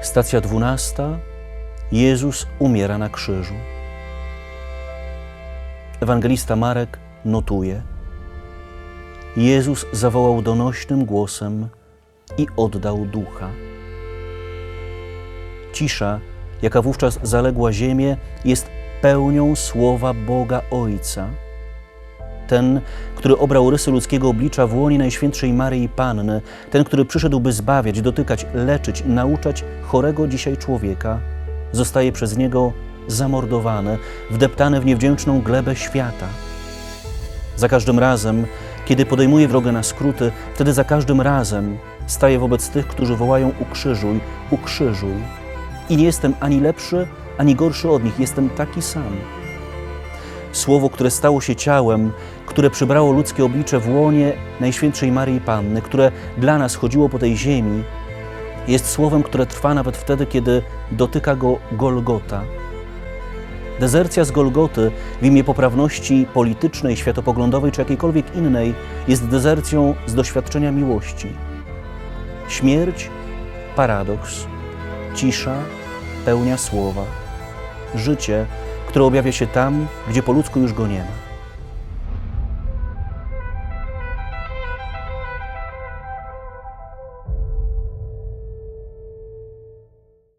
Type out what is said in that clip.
Stacja dwunasta. Jezus umiera na krzyżu. Ewangelista Marek notuje. Jezus zawołał donośnym głosem i oddał ducha. Cisza, jaka wówczas zaległa ziemię, jest pełnią słowa Boga Ojca. Ten, który obrał rysy ludzkiego oblicza w łonie Najświętszej Maryi Panny, ten, który przyszedł, by zbawiać, dotykać, leczyć, nauczać chorego dzisiaj człowieka, zostaje przez niego zamordowany, wdeptany w niewdzięczną glebę świata. Za każdym razem, kiedy podejmuje drogę na skróty, wtedy za każdym razem staje wobec tych, którzy wołają ukrzyżuj, ukrzyżuj. I nie jestem ani lepszy, ani gorszy od nich, jestem taki sam. Słowo, które stało się ciałem, które przybrało ludzkie oblicze w łonie Najświętszej Maryi Panny, które dla nas chodziło po tej ziemi, jest słowem, które trwa nawet wtedy, kiedy dotyka go Golgota. Dezercja z Golgoty w imię poprawności politycznej, światopoglądowej czy jakiejkolwiek innej jest dezercją z doświadczenia miłości. Śmierć paradoks, cisza pełnia słowa, życie, które objawia się tam, gdzie po ludzku już go nie ma.